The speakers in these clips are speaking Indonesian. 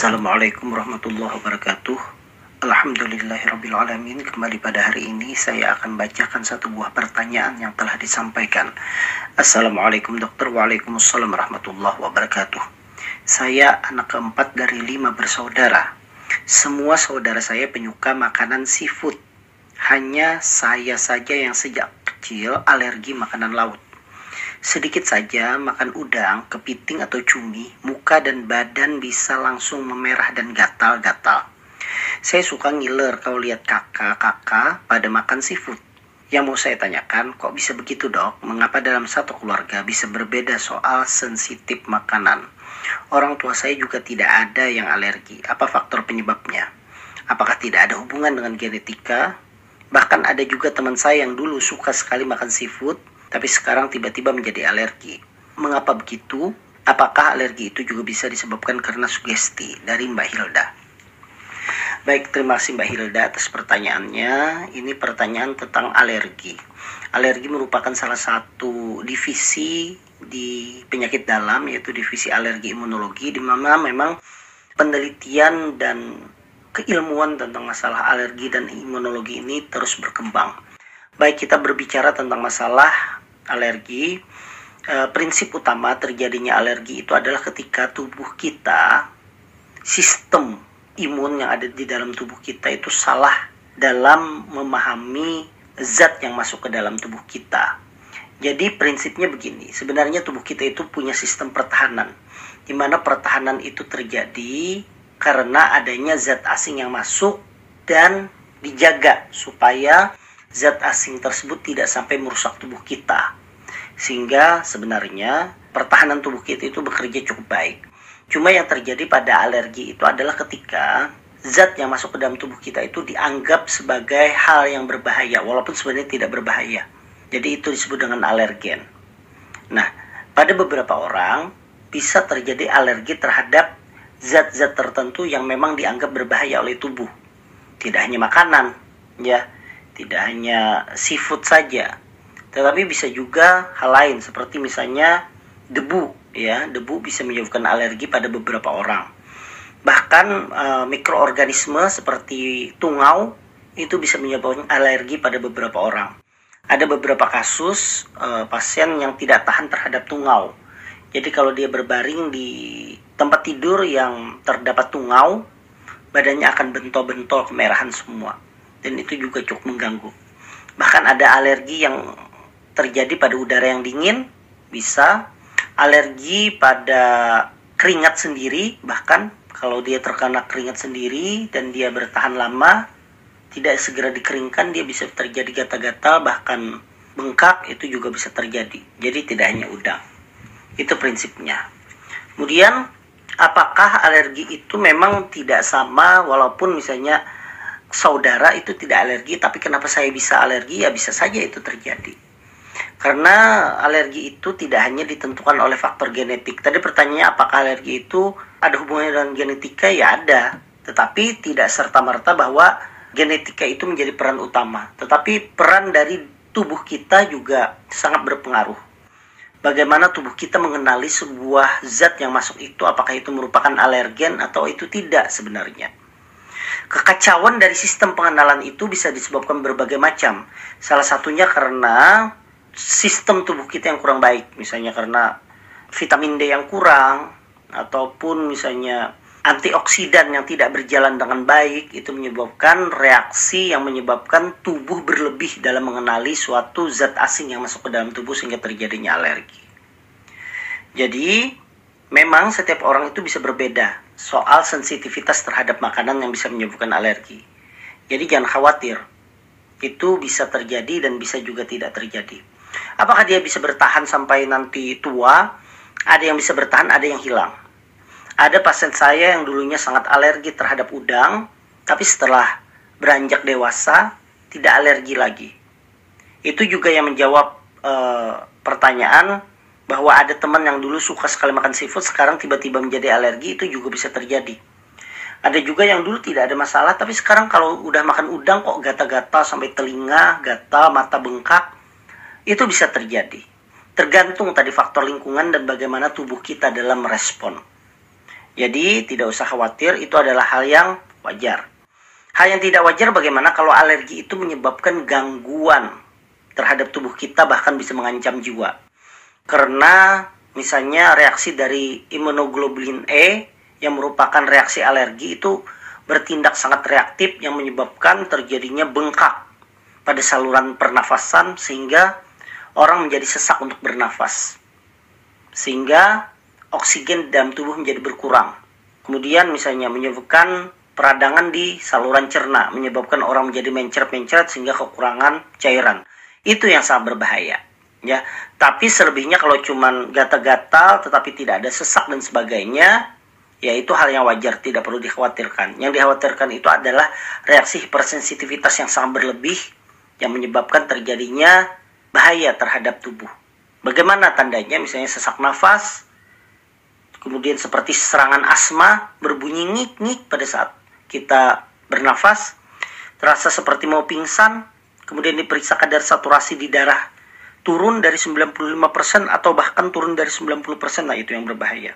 Assalamualaikum warahmatullahi wabarakatuh. Alhamdulillahirrabbilalamin Kembali pada hari ini saya akan bacakan satu buah pertanyaan yang telah disampaikan. Assalamualaikum dokter. Waalaikumsalam warahmatullahi wabarakatuh. Saya anak keempat dari lima bersaudara. Semua saudara saya penyuka makanan seafood. Hanya saya saja yang sejak kecil alergi makanan laut Sedikit saja makan udang, kepiting atau cumi, muka dan badan bisa langsung memerah dan gatal-gatal. Saya suka ngiler kalau lihat kakak-kakak pada makan seafood. Yang mau saya tanyakan, kok bisa begitu dok? Mengapa dalam satu keluarga bisa berbeda soal sensitif makanan? Orang tua saya juga tidak ada yang alergi. Apa faktor penyebabnya? Apakah tidak ada hubungan dengan genetika? Bahkan ada juga teman saya yang dulu suka sekali makan seafood, tapi sekarang tiba-tiba menjadi alergi. Mengapa begitu? Apakah alergi itu juga bisa disebabkan karena sugesti dari Mbak Hilda? Baik, terima kasih Mbak Hilda atas pertanyaannya. Ini pertanyaan tentang alergi. Alergi merupakan salah satu divisi di penyakit dalam yaitu divisi alergi imunologi di mana memang penelitian dan keilmuan tentang masalah alergi dan imunologi ini terus berkembang. Baik kita berbicara tentang masalah alergi, e, prinsip utama terjadinya alergi itu adalah ketika tubuh kita sistem imun yang ada di dalam tubuh kita itu salah dalam memahami zat yang masuk ke dalam tubuh kita. Jadi prinsipnya begini, sebenarnya tubuh kita itu punya sistem pertahanan, di mana pertahanan itu terjadi karena adanya zat asing yang masuk dan dijaga supaya zat asing tersebut tidak sampai merusak tubuh kita. Sehingga sebenarnya pertahanan tubuh kita itu bekerja cukup baik. Cuma yang terjadi pada alergi itu adalah ketika zat yang masuk ke dalam tubuh kita itu dianggap sebagai hal yang berbahaya walaupun sebenarnya tidak berbahaya. Jadi itu disebut dengan alergen. Nah, pada beberapa orang bisa terjadi alergi terhadap zat-zat tertentu yang memang dianggap berbahaya oleh tubuh. Tidak hanya makanan, ya, tidak hanya seafood saja, tetapi bisa juga hal lain seperti misalnya debu ya, debu bisa menyebabkan alergi pada beberapa orang. Bahkan e, mikroorganisme seperti tungau itu bisa menyebabkan alergi pada beberapa orang. Ada beberapa kasus e, pasien yang tidak tahan terhadap tungau. Jadi kalau dia berbaring di tempat tidur yang terdapat tungau, badannya akan bentol-bentol kemerahan semua. Dan itu juga cukup mengganggu. Bahkan ada alergi yang terjadi pada udara yang dingin, bisa alergi pada keringat sendiri, bahkan kalau dia terkena keringat sendiri dan dia bertahan lama, tidak segera dikeringkan, dia bisa terjadi gatal-gatal, bahkan bengkak, itu juga bisa terjadi. Jadi tidak hanya udang. Itu prinsipnya. Kemudian, apakah alergi itu memang tidak sama walaupun misalnya saudara itu tidak alergi, tapi kenapa saya bisa alergi? Ya bisa saja itu terjadi karena alergi itu tidak hanya ditentukan oleh faktor genetik. Tadi pertanyaannya apakah alergi itu ada hubungannya dengan genetika? Ya ada. Tetapi tidak serta-merta bahwa genetika itu menjadi peran utama. Tetapi peran dari tubuh kita juga sangat berpengaruh. Bagaimana tubuh kita mengenali sebuah zat yang masuk itu, apakah itu merupakan alergen atau itu tidak sebenarnya. Kekacauan dari sistem pengenalan itu bisa disebabkan berbagai macam. Salah satunya karena sistem tubuh kita yang kurang baik misalnya karena vitamin D yang kurang ataupun misalnya antioksidan yang tidak berjalan dengan baik itu menyebabkan reaksi yang menyebabkan tubuh berlebih dalam mengenali suatu zat asing yang masuk ke dalam tubuh sehingga terjadinya alergi. Jadi memang setiap orang itu bisa berbeda soal sensitivitas terhadap makanan yang bisa menyebabkan alergi. Jadi jangan khawatir. Itu bisa terjadi dan bisa juga tidak terjadi. Apakah dia bisa bertahan sampai nanti tua? Ada yang bisa bertahan, ada yang hilang. Ada pasien saya yang dulunya sangat alergi terhadap udang, tapi setelah beranjak dewasa tidak alergi lagi. Itu juga yang menjawab e, pertanyaan bahwa ada teman yang dulu suka sekali makan seafood, sekarang tiba-tiba menjadi alergi, itu juga bisa terjadi. Ada juga yang dulu tidak ada masalah, tapi sekarang kalau udah makan udang kok gatal-gatal sampai telinga, gatal, mata bengkak, itu bisa terjadi. Tergantung tadi faktor lingkungan dan bagaimana tubuh kita dalam merespon. Jadi tidak usah khawatir, itu adalah hal yang wajar. Hal yang tidak wajar bagaimana kalau alergi itu menyebabkan gangguan terhadap tubuh kita bahkan bisa mengancam jiwa. Karena misalnya reaksi dari imunoglobulin E yang merupakan reaksi alergi itu bertindak sangat reaktif yang menyebabkan terjadinya bengkak pada saluran pernafasan sehingga orang menjadi sesak untuk bernafas. Sehingga oksigen dalam tubuh menjadi berkurang. Kemudian misalnya menyebabkan peradangan di saluran cerna, menyebabkan orang menjadi mencret-mencret sehingga kekurangan cairan. Itu yang sangat berbahaya. Ya, tapi selebihnya kalau cuman gatal-gatal tetapi tidak ada sesak dan sebagainya, ya itu hal yang wajar, tidak perlu dikhawatirkan. Yang dikhawatirkan itu adalah reaksi hipersensitivitas yang sangat berlebih yang menyebabkan terjadinya bahaya terhadap tubuh. Bagaimana tandanya? Misalnya sesak nafas, kemudian seperti serangan asma, berbunyi ngik-ngik pada saat kita bernafas, terasa seperti mau pingsan, kemudian diperiksa kadar saturasi di darah turun dari 95% atau bahkan turun dari 90%, nah itu yang berbahaya.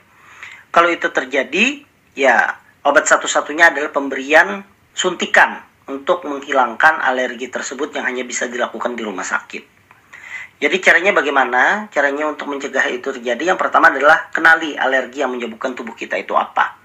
Kalau itu terjadi, ya obat satu-satunya adalah pemberian suntikan untuk menghilangkan alergi tersebut yang hanya bisa dilakukan di rumah sakit. Jadi caranya bagaimana? Caranya untuk mencegah itu terjadi yang pertama adalah kenali alergi yang menyebabkan tubuh kita itu apa.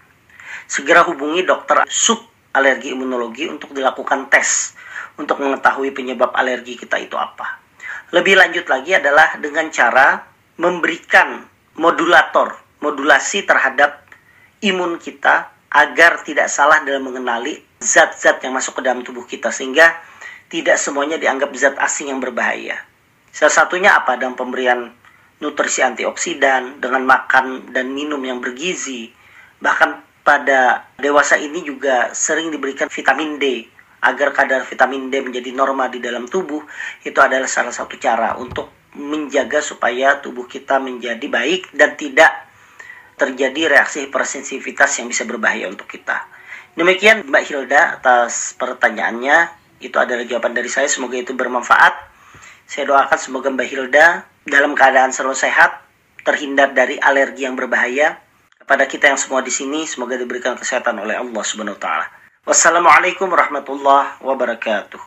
Segera hubungi dokter sub alergi imunologi untuk dilakukan tes untuk mengetahui penyebab alergi kita itu apa. Lebih lanjut lagi adalah dengan cara memberikan modulator modulasi terhadap imun kita agar tidak salah dalam mengenali zat-zat yang masuk ke dalam tubuh kita sehingga tidak semuanya dianggap zat asing yang berbahaya. Salah satunya apa dalam pemberian nutrisi antioksidan dengan makan dan minum yang bergizi. Bahkan pada dewasa ini juga sering diberikan vitamin D agar kadar vitamin D menjadi normal di dalam tubuh. Itu adalah salah satu cara untuk menjaga supaya tubuh kita menjadi baik dan tidak terjadi reaksi hipersensitivitas yang bisa berbahaya untuk kita. Demikian Mbak Hilda atas pertanyaannya. Itu adalah jawaban dari saya. Semoga itu bermanfaat. Saya doakan semoga Mbak Hilda dalam keadaan selalu sehat, terhindar dari alergi yang berbahaya. Kepada kita yang semua di sini, semoga diberikan kesehatan oleh Allah Subhanahu wa taala. Wassalamualaikum warahmatullahi wabarakatuh.